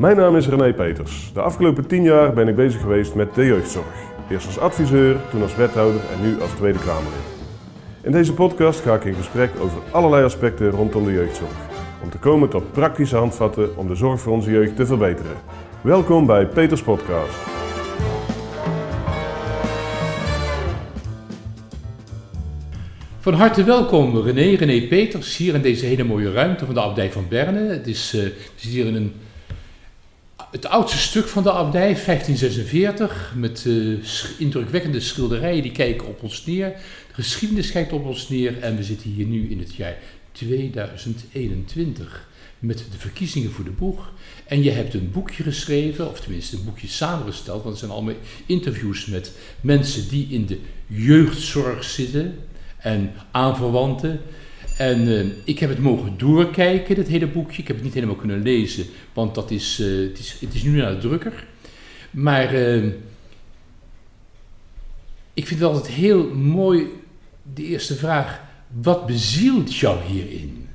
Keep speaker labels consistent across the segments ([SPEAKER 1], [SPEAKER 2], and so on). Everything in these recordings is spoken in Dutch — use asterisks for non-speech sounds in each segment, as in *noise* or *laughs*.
[SPEAKER 1] Mijn naam is René Peters. De afgelopen tien jaar ben ik bezig geweest met de jeugdzorg. Eerst als adviseur, toen als wethouder en nu als Tweede Kamerlid. In deze podcast ga ik in gesprek over allerlei aspecten rondom de jeugdzorg. Om te komen tot praktische handvatten om de zorg voor onze jeugd te verbeteren. Welkom bij Peters Podcast.
[SPEAKER 2] Van harte welkom René, René Peters, hier in deze hele mooie ruimte van de abdij van Berne. Het is, we zitten hier in een, het oudste stuk van de abdij, 1546, met uh, indrukwekkende schilderijen die kijken op ons neer. De geschiedenis kijkt op ons neer en we zitten hier nu in het jaar 2021 met de verkiezingen voor de boeg. En je hebt een boekje geschreven, of tenminste een boekje samengesteld, want het zijn allemaal interviews met mensen die in de jeugdzorg zitten en aanverwanten. En uh, ik heb het mogen doorkijken, dit hele boekje. Ik heb het niet helemaal kunnen lezen, want dat is, uh, het, is, het is nu naar de drukker. Maar uh, ik vind het altijd heel mooi, de eerste vraag, wat bezielt jou hierin?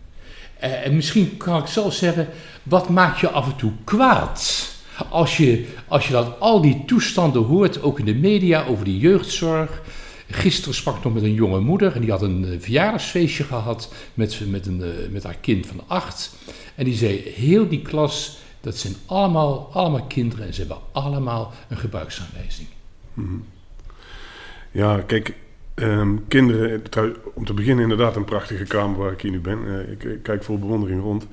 [SPEAKER 2] en misschien kan ik zelf zeggen, wat maakt je af en toe kwaad? Als je, als je dat al die toestanden hoort, ook in de media, over de jeugdzorg, Gisteren sprak ik nog met een jonge moeder en die had een uh, verjaardagsfeestje gehad met, met, een, uh, met haar kind van acht. En die zei, heel die klas, dat zijn allemaal, allemaal kinderen en ze hebben allemaal een gebruiksaanwijzing.
[SPEAKER 1] -hmm. Ja, kijk, um, kinderen, om te beginnen inderdaad een prachtige kamer waar ik hier nu ben. Ik, ik, kijk vol bewondering rond.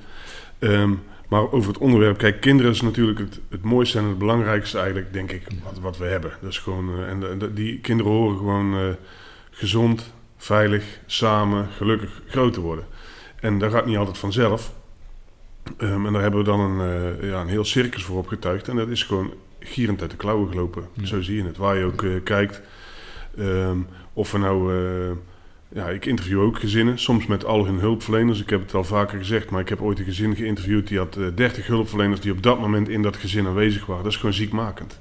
[SPEAKER 1] Um, maar over het onderwerp, kijk, kinderen is natuurlijk het, het mooiste en het belangrijkste eigenlijk, denk ik, wat, wat we hebben. Dus gewoon, uh, en de, de, die kinderen horen gewoon uh, gezond, veilig, samen, gelukkig groot te worden. En dat gaat niet altijd vanzelf. Um, en daar hebben we dan een, uh, ja, een heel circus voor opgetuigd. En dat is gewoon gierend uit de klauwen gelopen. Ja. Zo zie je het. Waar je ook kijkt. Um, of we nou ja, ik interview ook gezinnen, soms met al hun hulpverleners. Ik heb het al vaker gezegd, maar ik heb ooit een gezin geïnterviewd die had uh, 30 hulpverleners die op dat moment in dat gezin aanwezig waren. Dat is gewoon ziekmakend.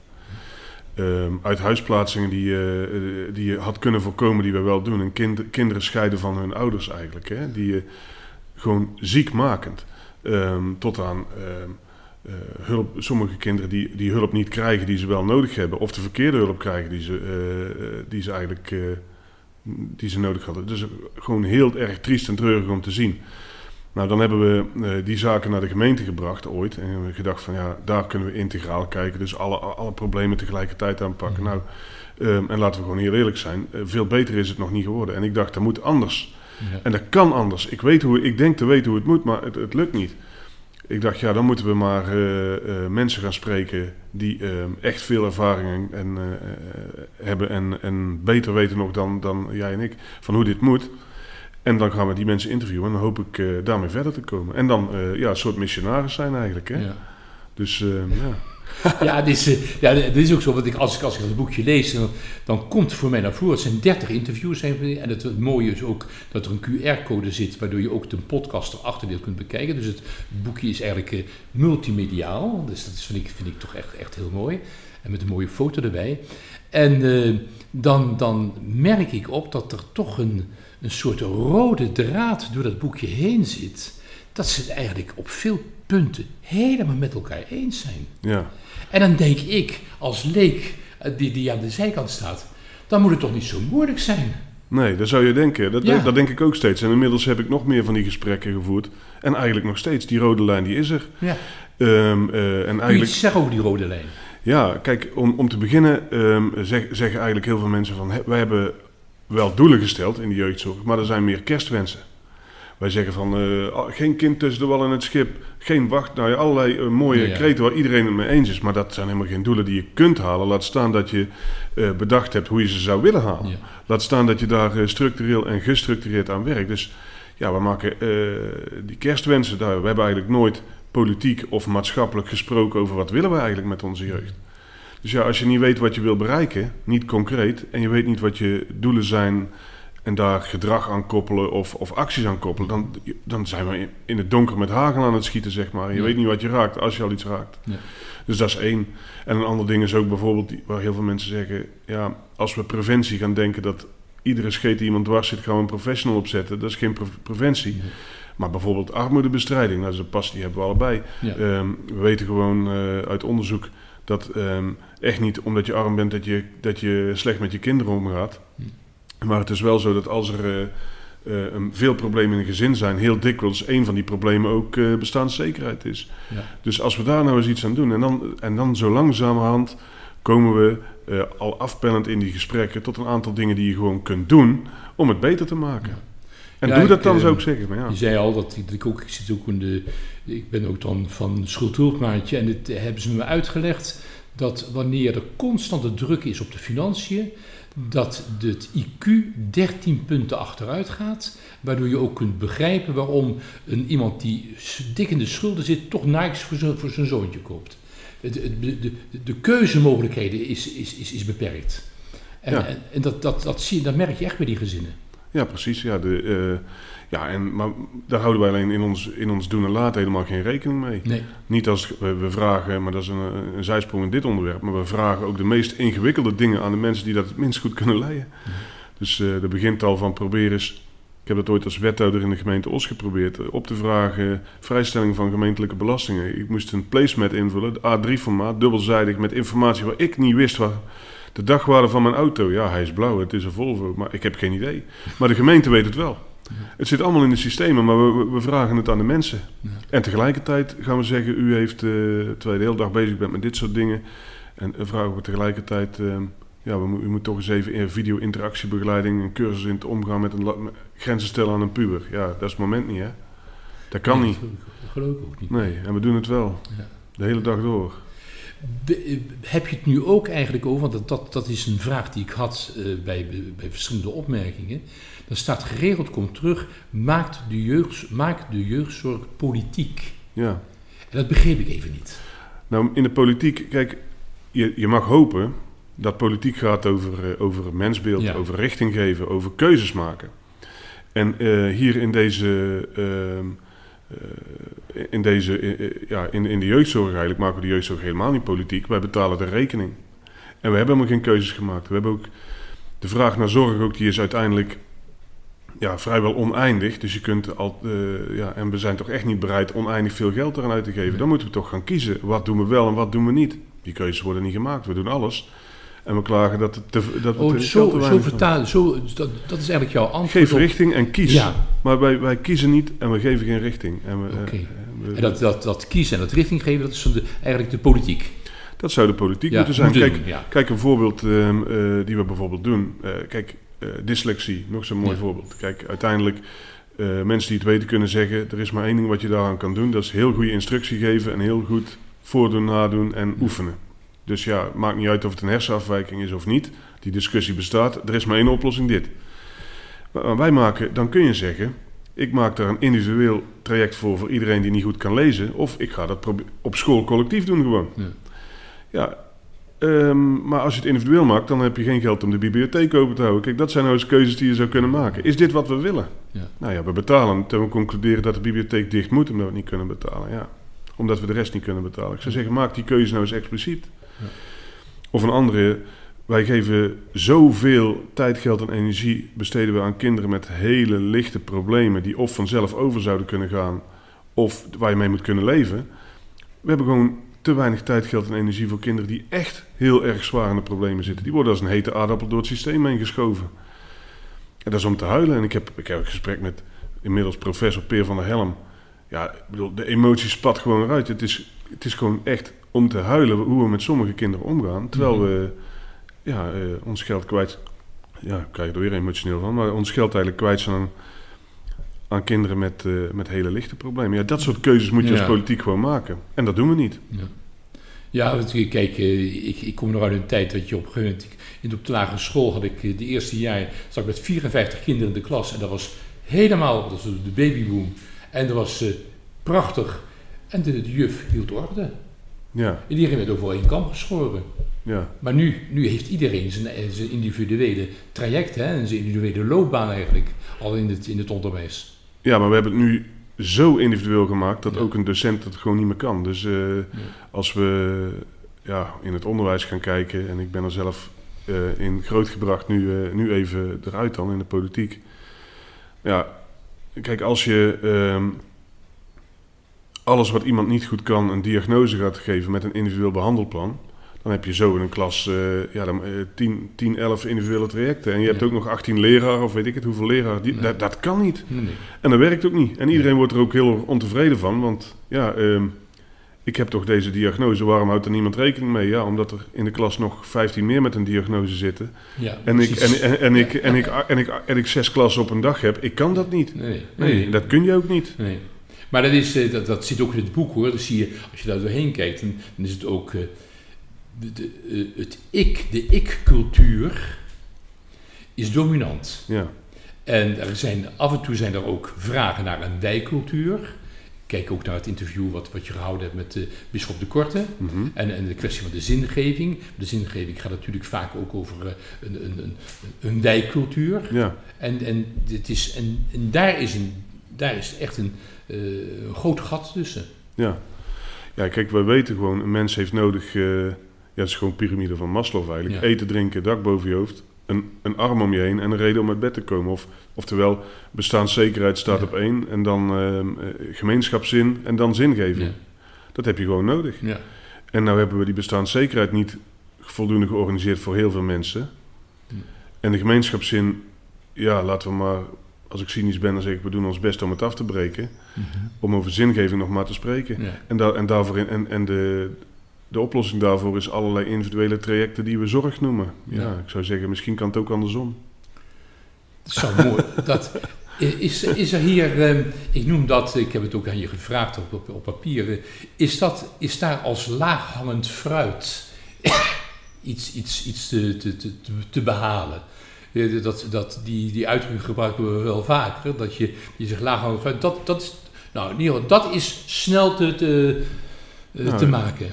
[SPEAKER 1] Um, uit huisplaatsingen die, uh, die je had kunnen voorkomen, die we wel doen. En kind, kinderen scheiden van hun ouders eigenlijk. Hè? Die gewoon ziekmakend. Um, tot aan uh, hulp, sommige kinderen die, die hulp niet krijgen die ze wel nodig hebben. Of de verkeerde hulp krijgen die ze, die ze eigenlijk die ze nodig hadden. Dus gewoon heel erg triest en treurig om te zien. Nou, dan hebben we uh, die zaken naar de gemeente gebracht ooit. En hebben we gedacht van ja, daar kunnen we integraal kijken. Dus alle, alle problemen tegelijkertijd aanpakken. Nou, um, en laten we gewoon heel eerlijk zijn. Uh, veel beter is het nog niet geworden. En ik dacht, dat moet anders. Ja. En dat kan anders. Ik, weet hoe, ik denk te weten hoe het moet, maar het, het lukt niet. Ik dacht, ja, dan moeten we maar uh, uh, mensen gaan spreken die uh, echt veel ervaring en, hebben en, en beter weten nog dan, dan jij en ik van hoe dit moet. En dan gaan we die mensen interviewen en dan hoop ik daarmee verder te komen. En dan ja, een soort missionaris zijn eigenlijk. Hè? Ja. Dus ja. *laughs*
[SPEAKER 2] ja, dit is, ja, dit is ook zo. Want ik, als, ik, als ik het boekje lees, dan, dan komt voor mij naar voren. Het zijn 30 interviews. En het, mooie is ook dat er een QR-code zit, waardoor je ook de podcast erachter kunt bekijken. Dus het boekje is eigenlijk uh, multimediaal. Dus dat is, vind, ik, vind ik toch echt, echt heel mooi. En met een mooie foto erbij. En uh, dan, dan merk ik op dat er toch een, een soort rode draad door dat boekje heen zit. Dat ze het eigenlijk op veel punten helemaal met elkaar eens zijn.
[SPEAKER 1] Ja.
[SPEAKER 2] En dan denk ik, als leek die, die aan de zijkant staat, dan moet het toch niet zo moeilijk zijn.
[SPEAKER 1] Nee, dat zou je denken. Dat, ja. dat denk ik ook steeds. En inmiddels heb ik nog meer van die gesprekken gevoerd. En eigenlijk nog steeds, die rode lijn die is er.
[SPEAKER 2] Ja.
[SPEAKER 1] Um, uh, en eigenlijk...
[SPEAKER 2] Iets zeggen over die rode lijn?
[SPEAKER 1] Ja, kijk, om, om te beginnen um, zeg, zeggen eigenlijk heel veel mensen van... wij hebben wel doelen gesteld in de jeugdzorg, maar er zijn meer kerstwensen. Wij zeggen van uh, geen kind tussen de wal en het schip, geen wacht. Nou ja, allerlei uh, mooie ja, kreten waar iedereen het mee eens is. Maar dat zijn helemaal geen doelen die je kunt halen. Laat staan dat je uh, bedacht hebt hoe je ze zou willen halen. Ja. Laat staan dat je daar structureel en gestructureerd aan werkt. Dus ja, we maken die kerstwensen daar. We hebben eigenlijk nooit politiek of maatschappelijk gesproken over wat willen we eigenlijk met onze jeugd. Dus ja, als je niet weet wat je wil bereiken, niet concreet, en je weet niet wat je doelen zijn en daar gedrag aan koppelen of, of acties aan koppelen, dan, dan zijn we in het donker met hagel aan het schieten, zeg maar. Je ja. weet niet wat je raakt als je al iets raakt.
[SPEAKER 2] Ja.
[SPEAKER 1] Dus dat is één. En een ander ding is ook bijvoorbeeld, waar heel veel mensen zeggen, ja, als we preventie gaan denken dat iedere scheet die iemand dwars zit, gaan we een professional opzetten. Dat is geen pre preventie. Ja. Maar bijvoorbeeld armoedebestrijding, nou, dat is een pas die hebben we allebei. Ehm, we weten gewoon eh, uit onderzoek dat ehm, echt niet omdat je arm bent dat je, dat je slecht met je kinderen omgaat. Maar het is wel zo dat als er eh, eh, een, veel problemen in een gezin zijn, heel dikwijls een van die problemen ook eh bestaanszekerheid is.
[SPEAKER 2] Ja.
[SPEAKER 1] Dus als we daar nou eens iets aan doen en dan, en dan zo langzamerhand komen we al afpellend in die gesprekken tot een aantal dingen die je gewoon kunt doen om het beter te maken.
[SPEAKER 2] Ja.
[SPEAKER 1] En
[SPEAKER 2] Ja,
[SPEAKER 1] doe dat dan, zou ik zeggen. Maar ja.
[SPEAKER 2] Je zei al dat ik, ook, ik zit ook in de, ik ben ook dan van schuldhulpmaatje en het hebben ze me uitgelegd dat wanneer er constante druk is op de financiën, dat het IQ 13 punten achteruit gaat, waardoor je ook kunt begrijpen waarom een, iemand die dik in de schulden zit, toch Nikes voor zijn, voor zijn zoontje koopt. Het- het- De, de, de keuzemogelijkheden is, is, is, is beperkt. En,
[SPEAKER 1] Ja.
[SPEAKER 2] en, en dat, dat, dat, zie, dat merk je echt bij die gezinnen.
[SPEAKER 1] Ja, precies. Ja, de, eh, ja, en, maar daar houden wij alleen in ons, in ons doen en laten helemaal geen rekening mee.
[SPEAKER 2] Nee.
[SPEAKER 1] Niet als we, we vragen, maar dat is een, een zijsprong in dit onderwerp, maar we vragen ook de meest ingewikkelde dingen aan de mensen die dat het minst goed kunnen leiden. Dus eh dat begint al van probeer eens, ik heb dat ooit als wethouder in de gemeente Os geprobeerd, eh, op te vragen vrijstelling van gemeentelijke belastingen. Ik moest een placemat invullen, A3-formaat, dubbelzijdig, met informatie waar ik niet wist waar de dagwaarde van mijn auto. Ja, hij is blauw, het is een Volvo, maar ik heb geen idee. Maar de gemeente weet het wel. Het zit allemaal in de systemen, maar we, we- vragen het aan de mensen.
[SPEAKER 2] Ja.
[SPEAKER 1] En tegelijkertijd gaan we zeggen, u heeft, eh, terwijl je de hele dag bezig bent met dit soort dingen, en eh, vragen we tegelijkertijd, eh, ja, we, u moet toch eens even in video-interactiebegeleiding, een cursus in het omgaan met een met grenzen stellen aan een puber. Ja, dat is het moment niet, hè? Dat kan
[SPEAKER 2] Nee,
[SPEAKER 1] niet.
[SPEAKER 2] Dat geloof ik ook niet.
[SPEAKER 1] Nee, en we doen het wel.
[SPEAKER 2] Ja.
[SPEAKER 1] De hele dag door.
[SPEAKER 2] Heb je het nu ook eigenlijk over, want dat, dat, is een vraag die ik had eh, bij, bij verschillende opmerkingen. Dan staat geregeld, komt terug, maakt de, jeugd, maakt de jeugdzorg politiek.
[SPEAKER 1] Ja.
[SPEAKER 2] En dat begreep ik even niet.
[SPEAKER 1] Nou, in de politiek, kijk, je, je mag hopen dat politiek gaat over, eh, over mensbeeld,
[SPEAKER 2] Ja.
[SPEAKER 1] over richting geven, over keuzes maken. En eh, hier in deze, ehm, eh, in, deze eh, eh, ja, in, in de jeugdzorg eigenlijk maken we de jeugdzorg helemaal niet politiek. Wij betalen de rekening. En we hebben helemaal geen keuzes gemaakt. We hebben ook de vraag naar zorg ook, die is uiteindelijk ja, vrijwel oneindig. Dus je kunt al, eh, ja, en we zijn toch echt niet bereid oneindig veel geld eraan uit te geven. Dan moeten we toch gaan kiezen. Wat doen we wel en wat doen we niet? Die keuzes worden niet gemaakt. We doen alles. En we klagen dat het te, dat we
[SPEAKER 2] Oh,
[SPEAKER 1] te
[SPEAKER 2] zo, zo vertalen, zo, dat, dat is eigenlijk jouw antwoord.
[SPEAKER 1] Geef
[SPEAKER 2] op-
[SPEAKER 1] richting en kies.
[SPEAKER 2] Ja,
[SPEAKER 1] Maar wij, wij kiezen niet en we geven geen richting. En we, eh,
[SPEAKER 2] Oké.
[SPEAKER 1] eh, we-
[SPEAKER 2] en dat, dat, dat kiezen en dat richting geven, dat is de, eigenlijk de politiek.
[SPEAKER 1] dat zou de politiek
[SPEAKER 2] Ja,
[SPEAKER 1] moeten zijn.
[SPEAKER 2] moeten
[SPEAKER 1] Kijk,
[SPEAKER 2] doen, ja.
[SPEAKER 1] Kijk, een voorbeeld ehm, eh, die we bijvoorbeeld doen. Kijk, dyslexie, nog zo'n mooi
[SPEAKER 2] Ja.
[SPEAKER 1] voorbeeld. Kijk, uiteindelijk, mensen die het weten kunnen zeggen... er is maar één ding wat je daaraan kan doen. Dat is heel goede instructie geven en heel goed voordoen, nadoen en oefenen. Dus ja, het maakt niet uit of het een hersenafwijking is of niet. Die discussie bestaat. Er is maar één oplossing, dit. Maar wij maken, dan kun je zeggen... ik maak daar een individueel traject voor... voor iedereen die niet goed kan lezen. Of ik ga dat op school collectief doen gewoon.
[SPEAKER 2] Ja.
[SPEAKER 1] Ja, ehm, maar als je het individueel maakt, dan heb je geen geld om de bibliotheek open te houden. Kijk, dat zijn nou eens keuzes die je zou kunnen maken. Is dit wat we willen?
[SPEAKER 2] Ja.
[SPEAKER 1] Nou ja, we betalen. Terwijl we concluderen dat de bibliotheek dicht moet omdat we het niet kunnen betalen. Ja, omdat we de rest niet kunnen betalen. Ik zou zeggen, maak die keuze nou eens expliciet. Of een andere, wij geven zoveel tijd, geld en energie besteden we aan kinderen met hele lichte problemen die of vanzelf over zouden kunnen gaan of waar je mee moet kunnen leven. We hebben gewoon te weinig tijd, geld en energie voor kinderen die echt heel erg zwaar in de problemen zitten. Die worden als een hete aardappel door het systeem heen geschoven. En dat is om te huilen. En ik heb, ik heb een gesprek met inmiddels professor Peer van der Helm. Ja, ik bedoel, de emotie spat gewoon eruit. Het is, het is gewoon echt om te huilen hoe we met sommige kinderen omgaan. Terwijl
[SPEAKER 2] Mhm.
[SPEAKER 1] we ja, eh, ons geld kwijt... Ja, ik krijg er weer emotioneel van. Maar ons geld eigenlijk kwijt zijn aan, aan kinderen met, eh, met hele lichte problemen. Ja, dat soort keuzes moet je
[SPEAKER 2] Ja.
[SPEAKER 1] als politiek gewoon maken. En dat doen we niet.
[SPEAKER 2] Ja, ja kijk, eh, ik, ik kom nog uit een tijd dat je op een gegeven moment... Op de lagere school had ik de eerste jaar... zat ik met 54 kinderen in de klas. En dat was helemaal... Dat was de babyboom. En dat was prachtig. En de, de juf hield orde.
[SPEAKER 1] Ja,
[SPEAKER 2] En iedereen werd over één kam geschoren.
[SPEAKER 1] ja.
[SPEAKER 2] Maar nu, nu heeft iedereen zijn, eh, zijn individuele traject... Hè, en zijn individuele loopbaan eigenlijk... al in het, in het onderwijs.
[SPEAKER 1] ja, maar we hebben het nu zo individueel gemaakt... dat
[SPEAKER 2] Ja.
[SPEAKER 1] ook een docent het gewoon niet meer kan. Dus eh, als we ja, in het onderwijs gaan kijken... en ik ben er zelf eh, in grootgebracht nu, nu even eruit dan in de politiek... Ja, kijk, als je ehm, alles wat iemand niet goed kan een diagnose gaat geven met een individueel behandelplan, dan heb je zo in een klas uh, ja, dan, uh, 10, 10, 11 individuele trajecten. En je hebt
[SPEAKER 2] Ja.
[SPEAKER 1] ook nog 18 leraren of weet ik het, hoeveel leraren. Die,
[SPEAKER 2] Nee.
[SPEAKER 1] dat, dat kan niet.
[SPEAKER 2] Nee.
[SPEAKER 1] En dat werkt ook niet. En iedereen wordt er ook heel ontevreden van. Want ja, ehm, ik heb toch deze diagnose. Waarom houdt er niemand rekening mee? Ja, omdat er in de klas nog 15 meer met een diagnose zitten.
[SPEAKER 2] Ja,
[SPEAKER 1] En ik, en, en, en, ik, en, ik, en, ik, en ik zes klassen op een dag heb. Ik kan dat niet.
[SPEAKER 2] Nee, nee.
[SPEAKER 1] dat kun je ook niet.
[SPEAKER 2] Nee. Maar dat, is, eh, dat, dat zit ook in het boek hoor. Dan zie je, als je daar doorheen kijkt, dan, dan is het ook eh, de, de, eh, het ik, de ik-cultuur is dominant.
[SPEAKER 1] Ja,
[SPEAKER 2] En er zijn, af en toe zijn er ook vragen naar een wij-cultuur. Kijk ook naar het interview wat, wat je gehouden hebt met uh, Bisschop de Korte.
[SPEAKER 1] mhm.
[SPEAKER 2] En, en de kwestie van de zingeving. De zingeving gaat natuurlijk vaak ook over een, een, een, een wij-cultuur.
[SPEAKER 1] ja.
[SPEAKER 2] En, en, is, en, en daar, is een, daar is echt een, uh, een groot gat tussen.
[SPEAKER 1] ja. Ja, kijk, wij weten gewoon, een mens heeft nodig... eh, ja, het is gewoon piramide van Maslow eigenlijk.
[SPEAKER 2] Ja.
[SPEAKER 1] Eten, drinken, dak boven je hoofd. Een, een arm om je heen en een reden om uit bed te komen. Of, oftewel, bestaanszekerheid staat
[SPEAKER 2] Ja.
[SPEAKER 1] op één. En dan eh, gemeenschapszin en dan zingeving.
[SPEAKER 2] Ja.
[SPEAKER 1] Dat heb je gewoon nodig.
[SPEAKER 2] Ja.
[SPEAKER 1] En nou hebben we die bestaanszekerheid niet voldoende georganiseerd voor heel veel mensen. En de gemeenschapszin, ja, laten we maar, als ik cynisch ben, dan zeg ik, we doen ons best om het af te breken.
[SPEAKER 2] Mhm.
[SPEAKER 1] Om over zingeving nog maar te spreken.
[SPEAKER 2] Ja.
[SPEAKER 1] En, daar en, daarvoor in, en, en de, de oplossing daarvoor is allerlei individuele trajecten die we zorg noemen. Ja,
[SPEAKER 2] Ja.
[SPEAKER 1] ik zou zeggen, misschien kan het ook andersom.
[SPEAKER 2] Dat zou mooi. *laughs* Dat, is, is er hier, eh, ik noem dat, ik heb het ook aan je gevraagd op, op, op papier, eh, is, dat, is daar als laaghangend fruit *coughs* iets, iets, iets te, te, te, te behalen? Dat, dat, die, die uitdrukking gebruiken we wel vaker, dat je, je zegt laaghangend fruit, dat, dat, is, nou, in ieder geval, dat is snel te, te, eh,
[SPEAKER 1] Nou,
[SPEAKER 2] te maken.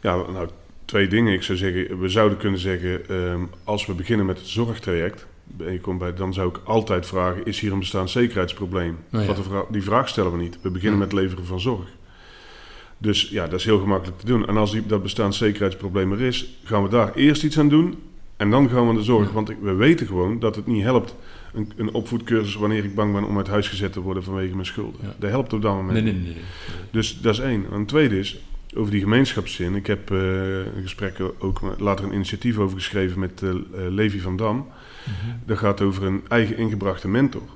[SPEAKER 1] Ja, nou, twee dingen. Ik zou zeggen, we zouden kunnen zeggen, ehm, als we beginnen met het zorgtraject, en je komt bij, dan zou ik altijd vragen, is hier een bestaanszekerheidsprobleem?
[SPEAKER 2] Nou ja.
[SPEAKER 1] Wat die vraag stellen we niet. We beginnen
[SPEAKER 2] Ja.
[SPEAKER 1] met leveren van zorg. Dus ja, dat is heel gemakkelijk te doen. En als die, dat bestaanszekerheidsprobleem er is, gaan we daar eerst iets aan doen. En dan gaan we aan de zorg. Want we weten gewoon dat het niet helpt. Een, een opvoedcursus wanneer ik bang ben om uit huis gezet te worden vanwege mijn schulden.
[SPEAKER 2] Ja.
[SPEAKER 1] Dat helpt op dat moment
[SPEAKER 2] Nee, nee, nee. nee.
[SPEAKER 1] Dus dat is één. En een tweede is, over die gemeenschapszin. Ik heb eh, een gesprek ook later een initiatief over geschreven met eh, eh, Levi van Dam.
[SPEAKER 2] Mhm.
[SPEAKER 1] Dat gaat over een eigen ingebrachte mentor.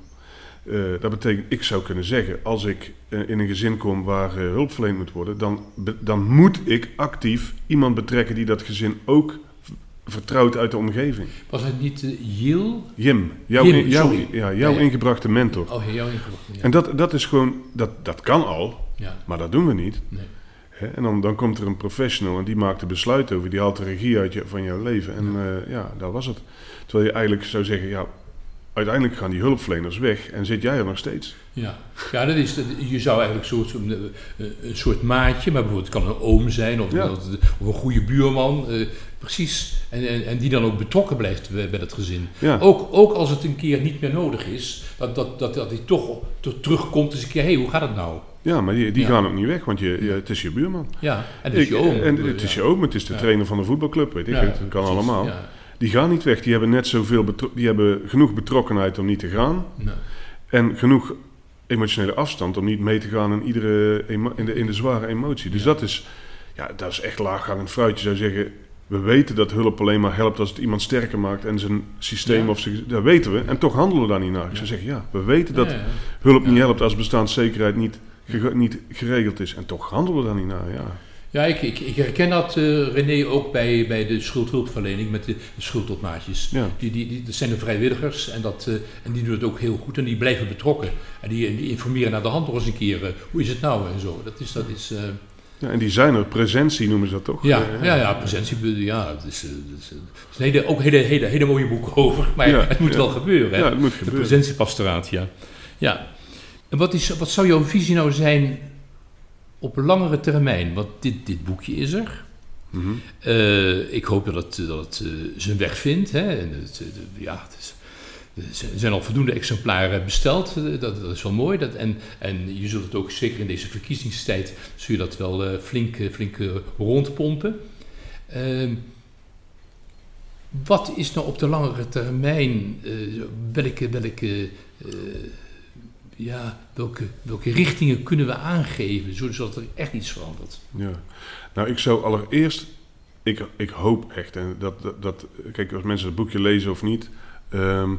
[SPEAKER 1] Dat betekent, ik zou kunnen zeggen, als ik in een gezin kom waar hulp verleend moet worden, dan, dan moet ik actief iemand betrekken die dat gezin ook v- vertrouwt uit de omgeving.
[SPEAKER 2] Was het niet uh, Yil?
[SPEAKER 1] Jim, jouw,
[SPEAKER 2] Jim,
[SPEAKER 1] in- jouw,
[SPEAKER 2] sorry.
[SPEAKER 1] ja, jouw
[SPEAKER 2] Ja, ja.
[SPEAKER 1] ingebrachte mentor.
[SPEAKER 2] Oh, jouw ingebracht. Ja.
[SPEAKER 1] En dat, dat is gewoon, dat, dat kan al,
[SPEAKER 2] ja.
[SPEAKER 1] maar dat doen we niet.
[SPEAKER 2] Nee.
[SPEAKER 1] Hè, en dan, dan komt er een professional en die maakt de besluit over, die haalt de regie uit je, van jouw leven. En ja. ja, dat was het. Terwijl je eigenlijk zou zeggen, ja, uiteindelijk gaan die hulpverleners weg en zit jij er nog steeds.
[SPEAKER 2] Ja, ja dat is, je zou eigenlijk zo, zo, een, een soort maatje, maar bijvoorbeeld het kan een oom zijn of,
[SPEAKER 1] Ja.
[SPEAKER 2] of een goede buurman, eh, precies. En, en, en die dan ook betrokken blijft bij, dat gezin.
[SPEAKER 1] Ja,
[SPEAKER 2] Ook, ook als het een keer niet meer nodig is, dat, dat, dat, dat hij toch to- terugkomt eens een keer, hé, hey, hoe gaat het nou?
[SPEAKER 1] ja maar die, die
[SPEAKER 2] Ja.
[SPEAKER 1] gaan ook niet weg, want je, je, het is je buurman.
[SPEAKER 2] Ja, en dat is je oom.
[SPEAKER 1] En het is je oom, het is de trainer van de voetbalclub, weet ik het. Dat kan
[SPEAKER 2] precies,
[SPEAKER 1] allemaal. Die gaan niet weg, die hebben net zoveel, die hebben genoeg betrokkenheid om niet te gaan.
[SPEAKER 2] Nou,
[SPEAKER 1] En genoeg emotionele afstand om niet mee te gaan in, iedere in, de, in de zware emotie. Dus
[SPEAKER 2] Ja.
[SPEAKER 1] dat is, ja, dat is echt laaghangend fruit. Je zou zeggen, we weten dat hulp alleen maar helpt als het iemand sterker maakt en zijn systeem
[SPEAKER 2] Ja.
[SPEAKER 1] of zijn, dat weten we. En toch handelen we daar niet naar. Ik zou zeggen, ja, we weten dat hulp niet helpt als bestaanszekerheid niet, niet geregeld is. En toch handelen we daar niet naar, ja.
[SPEAKER 2] Ja, ik, ik, ik herken dat, eh, René, ook bij, bij de schuldhulpverlening met de, de schuldopmaatjes.
[SPEAKER 1] ja.
[SPEAKER 2] Die, die, die, dat zijn de vrijwilligers en, dat, eh, en die doen het ook heel goed en die blijven betrokken. En die, die informeren naar de hand nog eens een keer, eh, hoe is het nou en zo. Dat is, dat is
[SPEAKER 1] ja. En die zijn er, presentie noemen ze dat toch?
[SPEAKER 2] ja, ja, ja, presentie, ja, het is, het is, het is een hele, ook een hele, hele, hele mooie boek over, maar
[SPEAKER 1] Ja,
[SPEAKER 2] het moet
[SPEAKER 1] ja.
[SPEAKER 2] wel gebeuren. Hè?
[SPEAKER 1] Ja, het moet
[SPEAKER 2] de
[SPEAKER 1] gebeuren.
[SPEAKER 2] presentiepastoraat, ja. ja. En wat, is, wat zou jouw visie nou zijn op langere termijn? Want dit, dit boekje is er.
[SPEAKER 1] Mhm.
[SPEAKER 2] Eh, ik hoop dat het, dat het eh, zijn weg vindt. Hè. En het, eh, de- ja, het is, er zijn al voldoende exemplaren besteld. Dat, dat is wel mooi. Dat, en, en je zult het ook zeker in deze verkiezingstijd... zul je dat wel eh, flink, flink rondpompen. Ehm, wat is nou op de langere termijn... welke, welke, ja, welke, welke richtingen kunnen we aangeven, zodat er echt iets verandert?
[SPEAKER 1] Ja. Nou, ik zou allereerst, ik, ik hoop echt, en dat, dat, dat, kijk, als mensen het boekje lezen of niet, ehm,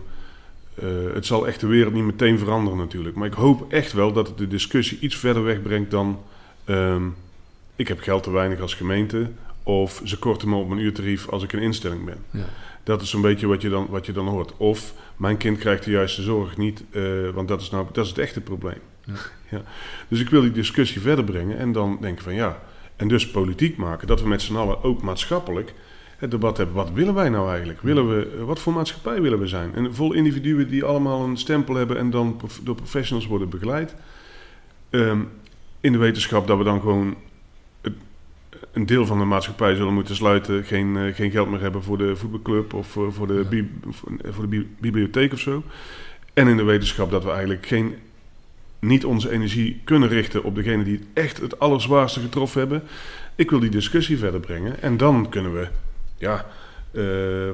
[SPEAKER 1] eh, het zal echt de wereld niet meteen veranderen natuurlijk. Maar ik hoop echt wel dat het de discussie iets verder wegbrengt dan, ehm, ik heb geld te weinig als gemeente, of ze korten me op mijn uurtarief als ik een instelling ben.
[SPEAKER 2] Ja.
[SPEAKER 1] Dat is een beetje wat je dan, wat je dan hoort. Of mijn kind krijgt de juiste zorg niet, eh, want dat is, nou, dat is het echte probleem.
[SPEAKER 2] Ja.
[SPEAKER 1] Ja. Dus ik wil die discussie verder brengen en dan denken van ja, en dus politiek maken, dat we met z'n allen ook maatschappelijk het debat hebben. Wat willen wij nou eigenlijk? Willen we, eh, wat voor maatschappij willen we zijn? En vol individuen die allemaal een stempel hebben en dan prof- door professionals worden begeleid. Ehm, in de wetenschap dat we dan gewoon een deel van de maatschappij zullen moeten sluiten, geen, eh, geen geld meer hebben voor de voetbalclub of voor, voor de, bi- voor, de bi- bibliotheek of zo. En in de wetenschap dat we eigenlijk geen, niet onze energie kunnen richten op degenen die het echt het allerzwaarste getroffen hebben. Ik wil die discussie verder brengen en dan kunnen we, ja, eh,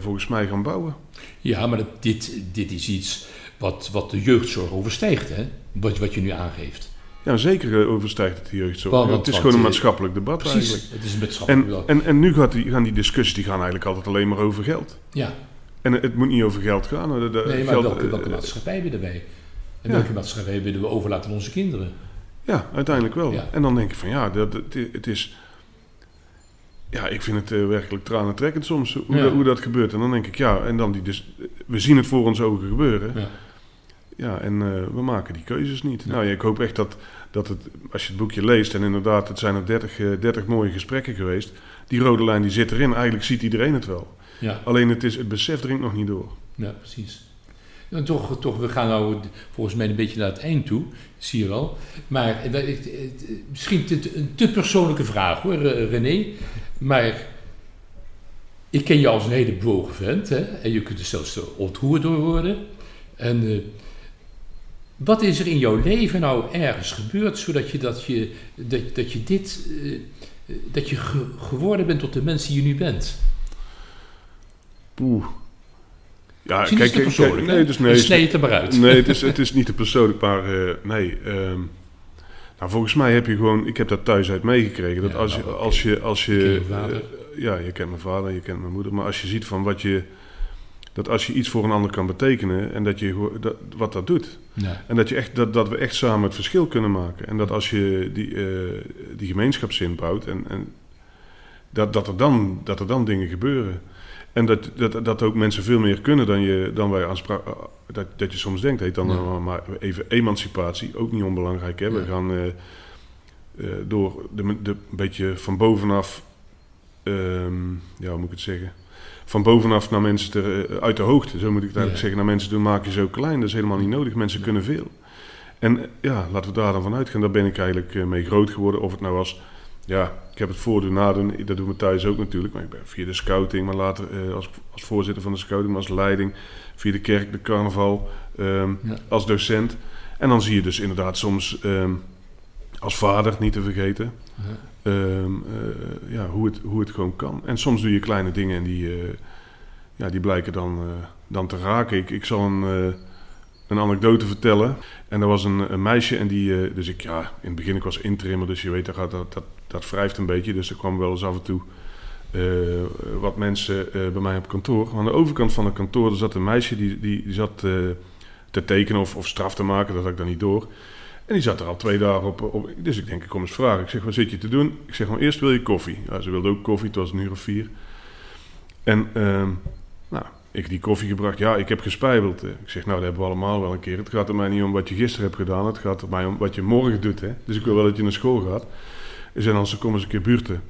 [SPEAKER 1] volgens mij gaan bouwen.
[SPEAKER 2] Ja, maar dat, dit, dit is iets wat, wat de jeugdzorg overstijgt, hè? Wat, wat je nu aangeeft.
[SPEAKER 1] Ja, zeker eh, overstijgt het de jeugdzorg.
[SPEAKER 2] Want-
[SPEAKER 1] het is gewoon een
[SPEAKER 2] eh,
[SPEAKER 1] maatschappelijk debat
[SPEAKER 2] Precies,
[SPEAKER 1] eigenlijk.
[SPEAKER 2] het is een maatschappelijk
[SPEAKER 1] En,
[SPEAKER 2] wel.
[SPEAKER 1] en, en nu gaat die, gaan die discussies die gaan eigenlijk altijd alleen maar over geld.
[SPEAKER 2] Ja,
[SPEAKER 1] En het moet niet over geld gaan. De, de-
[SPEAKER 2] nee, maar
[SPEAKER 1] geld,
[SPEAKER 2] welke, welke
[SPEAKER 1] eh,
[SPEAKER 2] maatschappij willen wij? En
[SPEAKER 1] ja.
[SPEAKER 2] welke maatschappij willen we overlaten aan onze kinderen?
[SPEAKER 1] Ja, uiteindelijk wel.
[SPEAKER 2] Ja.
[SPEAKER 1] En dan denk ik van ja, dat, het, het is... Ja, ik vind het eh, werkelijk tranentrekkend soms hoe,
[SPEAKER 2] Ja.
[SPEAKER 1] dat, hoe dat gebeurt. En dan denk ik ja, en dan die dus, we zien het voor onze ogen gebeuren.
[SPEAKER 2] Ja.
[SPEAKER 1] En eh, we maken die keuzes niet.
[SPEAKER 2] Ja.
[SPEAKER 1] Nou ja, ik hoop echt dat, dat het, als je het boekje leest, en inderdaad, het zijn er 30, eh, 30 mooie gesprekken geweest. Die rode lijn die zit erin. Eigenlijk ziet iedereen het wel.
[SPEAKER 2] Ja,
[SPEAKER 1] Alleen het, is, het besef dringt nog niet door.
[SPEAKER 2] ja, precies. En toch, toch, we gaan nou volgens mij een beetje naar het eind toe, zie je wel. Maar eh, dat- het- het- misschien te- een te persoonlijke vraag hoor, eh, René. Maar ik ken je als een hele bewogen vent, hè? En je kunt er zelfs ontroerd door worden. En eh, wat is er in jouw leven nou ergens gebeurd, zodat je, dat je, dat, dat je dit, eh, dat je ge- geworden bent tot de mens die je nu bent?
[SPEAKER 1] Oeh. Ja,
[SPEAKER 2] te persoonlijk,
[SPEAKER 1] nee,
[SPEAKER 2] hè?
[SPEAKER 1] dus nee,
[SPEAKER 2] het er maar uit.
[SPEAKER 1] Nee, het is, *laughs* het is niet te persoonlijk, maar eh, nee. ehm, nou, volgens mij heb je gewoon, ik heb dat thuis uit meegekregen. Dat
[SPEAKER 2] Ja,
[SPEAKER 1] als, je,
[SPEAKER 2] nou,
[SPEAKER 1] als je, als je, eh, ja, je kent mijn vader, je kent mijn moeder, maar als je ziet van wat je, dat als je iets voor een ander kan betekenen en dat je dat, wat dat doet.
[SPEAKER 2] Ja.
[SPEAKER 1] En dat, je echt, dat, dat we echt samen het verschil kunnen maken. En dat als je die, eh, die gemeenschapszin bouwt en, en dat, dat, er dan, dat er dan dingen gebeuren. En dat, dat, dat ook mensen veel meer kunnen dan, je, dan wij aanspra- eh, dat, dat je soms denkt. Heet dan
[SPEAKER 2] Ja.
[SPEAKER 1] maar- even emancipatie, ook niet onbelangrijk. Hè? We gaan eh, door de, de, een beetje van bovenaf, ehm, ja, hoe moet ik het zeggen? Van bovenaf naar mensen te, eh, uit de hoogte, zo moet ik het eigenlijk
[SPEAKER 2] Ja.
[SPEAKER 1] zeggen. Naar mensen doen maak je zo klein, dat is helemaal niet nodig. Mensen
[SPEAKER 2] Ja.
[SPEAKER 1] kunnen veel. En eh, ja, laten we daar dan van uitgaan. Daar ben ik eigenlijk eh, mee groot geworden. Of het nou was, ja, ik heb het voordoen, nadoen. Dat doen we thuis ook natuurlijk. Maar ik ben via de scouting, maar later eh, als, als voorzitter van de scouting, maar als leiding. Via de kerk, de carnaval, ehm,
[SPEAKER 2] Ja.
[SPEAKER 1] als docent. En dan zie je dus inderdaad soms ehm, als vader, niet te vergeten, Ehm, eh, ja, hoe, het, hoe het gewoon kan. En soms doe je kleine dingen en die, eh, ja, die blijken dan, eh, dan te raken. Ik, ik zal een, een anekdote vertellen. En er was een, meisje en die, dus ik, ja, in het begin ik was interimmer, dus je weet, dat, dat, dat, dat wrijft een beetje. Dus er kwam wel eens af en toe wat mensen bij mij op kantoor. Aan de overkant van het kantoor zat een meisje die, die, die zat te tekenen of, of straf te maken, dat had ik dan niet door. En die zat er al twee dagen op, op. Dus ik denk, ik kom eens vragen. Ik zeg, wat zit je te doen? Ik zeg, maar eerst wil je koffie. Ze wilde ook koffie, het was een uur of vier. En ehm, nou, ik die koffie gebracht. Ja, ik heb gespijbeld. eh. Ik zeg, nou, dat hebben we allemaal wel een keer. Het gaat er mij niet om wat je gisteren hebt gedaan. Het gaat er mij om wat je morgen doet. Hè? Dus ik wil wel dat je naar school gaat. En anders kom eens een keer buurten.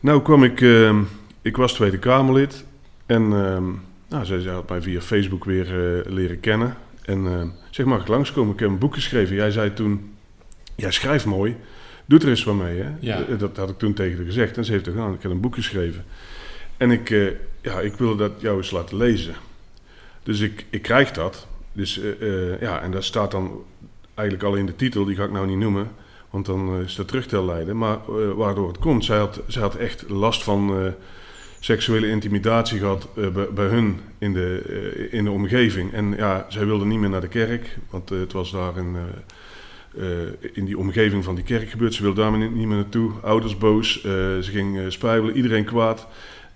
[SPEAKER 1] Nou kwam ik... ehm, ik was Tweede Kamerlid. En ehm, nou, zij, zij had mij via Facebook weer eh, leren kennen. En ehm, zeg, mag ik langskomen? Ik heb een boek geschreven. Jij zei toen... Jij schrijft mooi. Doe er eens wat mee, hè?
[SPEAKER 2] Ja.
[SPEAKER 1] Eh, Dat had ik toen tegen haar gezegd. En ze heeft er gedaan. Ik heb een boek geschreven. En ik, eh, ja, ik wilde dat jou eens laten lezen. Dus ik, ik krijg dat. Dus eh, eh, ja, en daar staat dan eigenlijk al in de titel, die ga ik nou niet noemen, want dan eh, is dat terugtellijden. Maar eh, waardoor het komt, zij had, zij had echt last van, eh, seksuele intimidatie gehad eh, bij, bij hun in de, eh, in de omgeving. En ja, zij wilde niet meer naar de kerk, want eh, het was daar in, in die omgeving van die kerk gebeurd. Ze wilde daar niet niet meer naartoe. Ouders boos, ze ging spijbelen, iedereen kwaad.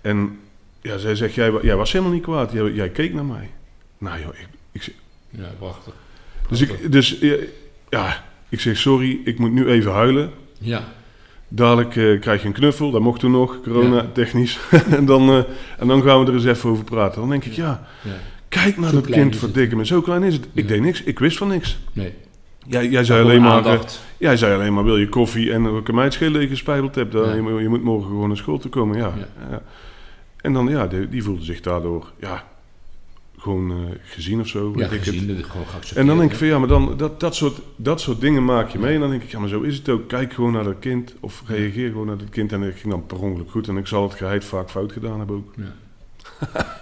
[SPEAKER 1] En ja, zij zegt, jij, jij was helemaal niet kwaad, jij, jij keek naar mij. Nou joh, ik, ik, zeg-
[SPEAKER 2] Ja, prachtig.
[SPEAKER 1] dus, ik, dus ja, ik zeg sorry, ik moet nu even huilen.
[SPEAKER 2] Ja,
[SPEAKER 1] Dadelijk eh, krijg je een knuffel, dat mocht toen nog, corona
[SPEAKER 2] Ja.
[SPEAKER 1] technisch. *laughs* en, dan, eh, en dan gaan we er eens even over praten. Dan denk ik, ja,
[SPEAKER 2] ja.
[SPEAKER 1] kijk naar
[SPEAKER 2] Zo
[SPEAKER 1] dat kind,
[SPEAKER 2] is het.
[SPEAKER 1] verdikke me. Zo klein is het. Ik deed niks, ik wist van niks.
[SPEAKER 2] Nee.
[SPEAKER 1] Jij, jij, zei alleen maar, eh, jij zei alleen maar, wil je koffie en ik kan mij het schelen je gespijbeld hebt. Dan, je, moet- je moet morgen gewoon naar school te komen. Ja. En dan, ja, die, die voelde zich daardoor, ja, gewoon eh, gezien of zo.
[SPEAKER 2] Ja,
[SPEAKER 1] ik het.
[SPEAKER 2] gewoon.
[SPEAKER 1] En dan denk ik van ja, maar dan, dat, dat, soort, dat soort dingen maak je mee. En dan denk ik, ja, maar zo is het ook. Kijk gewoon naar dat kind. Of reageer gewoon naar dat kind. En dat ging dan per ongeluk goed. En ik zal het geheid vaak fout gedaan hebben ook. *laughs*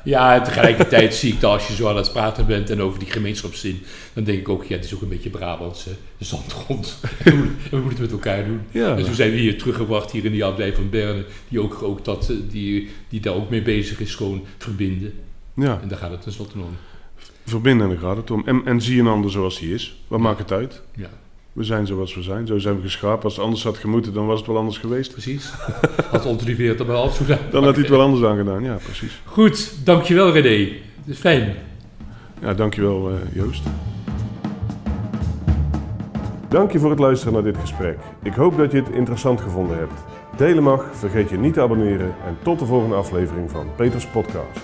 [SPEAKER 2] Ja, en tegelijkertijd zie ik dat als je zo aan het praten bent en over die gemeenschapszin, dan denk ik ook, ja, het is ook een beetje Brabantse zandgrond. *laughs* En we moeten- we moeten het met elkaar doen.
[SPEAKER 1] Ja,
[SPEAKER 2] En zo zijn we hier teruggebracht, hier in die abdij van Berne, die ook, ook dat, eh, die, die daar ook mee bezig is, gewoon verbinden.
[SPEAKER 1] Ja
[SPEAKER 2] En daar gaat het tenslotte om.
[SPEAKER 1] verbinden en daar gaat het om. En, en zie een ander zoals hij is. Wat maakt het uit?
[SPEAKER 2] Ja,
[SPEAKER 1] We zijn zoals we zijn. Zo zijn we geschapen. Als het anders had gemoeten, dan was het wel anders geweest.
[SPEAKER 2] precies. *laughs* Had Olivier dat bij alles gedaan.
[SPEAKER 1] Dan had hij het wel anders aan gedaan. Ja, precies.
[SPEAKER 2] Goed, dankjewel René. Is fijn.
[SPEAKER 1] Ja, dankjewel eh, Joost. Dank je voor het luisteren naar dit gesprek. Ik hoop dat je het interessant gevonden hebt. Delen mag, vergeet je niet te abonneren en tot de volgende aflevering van Peters Podcast.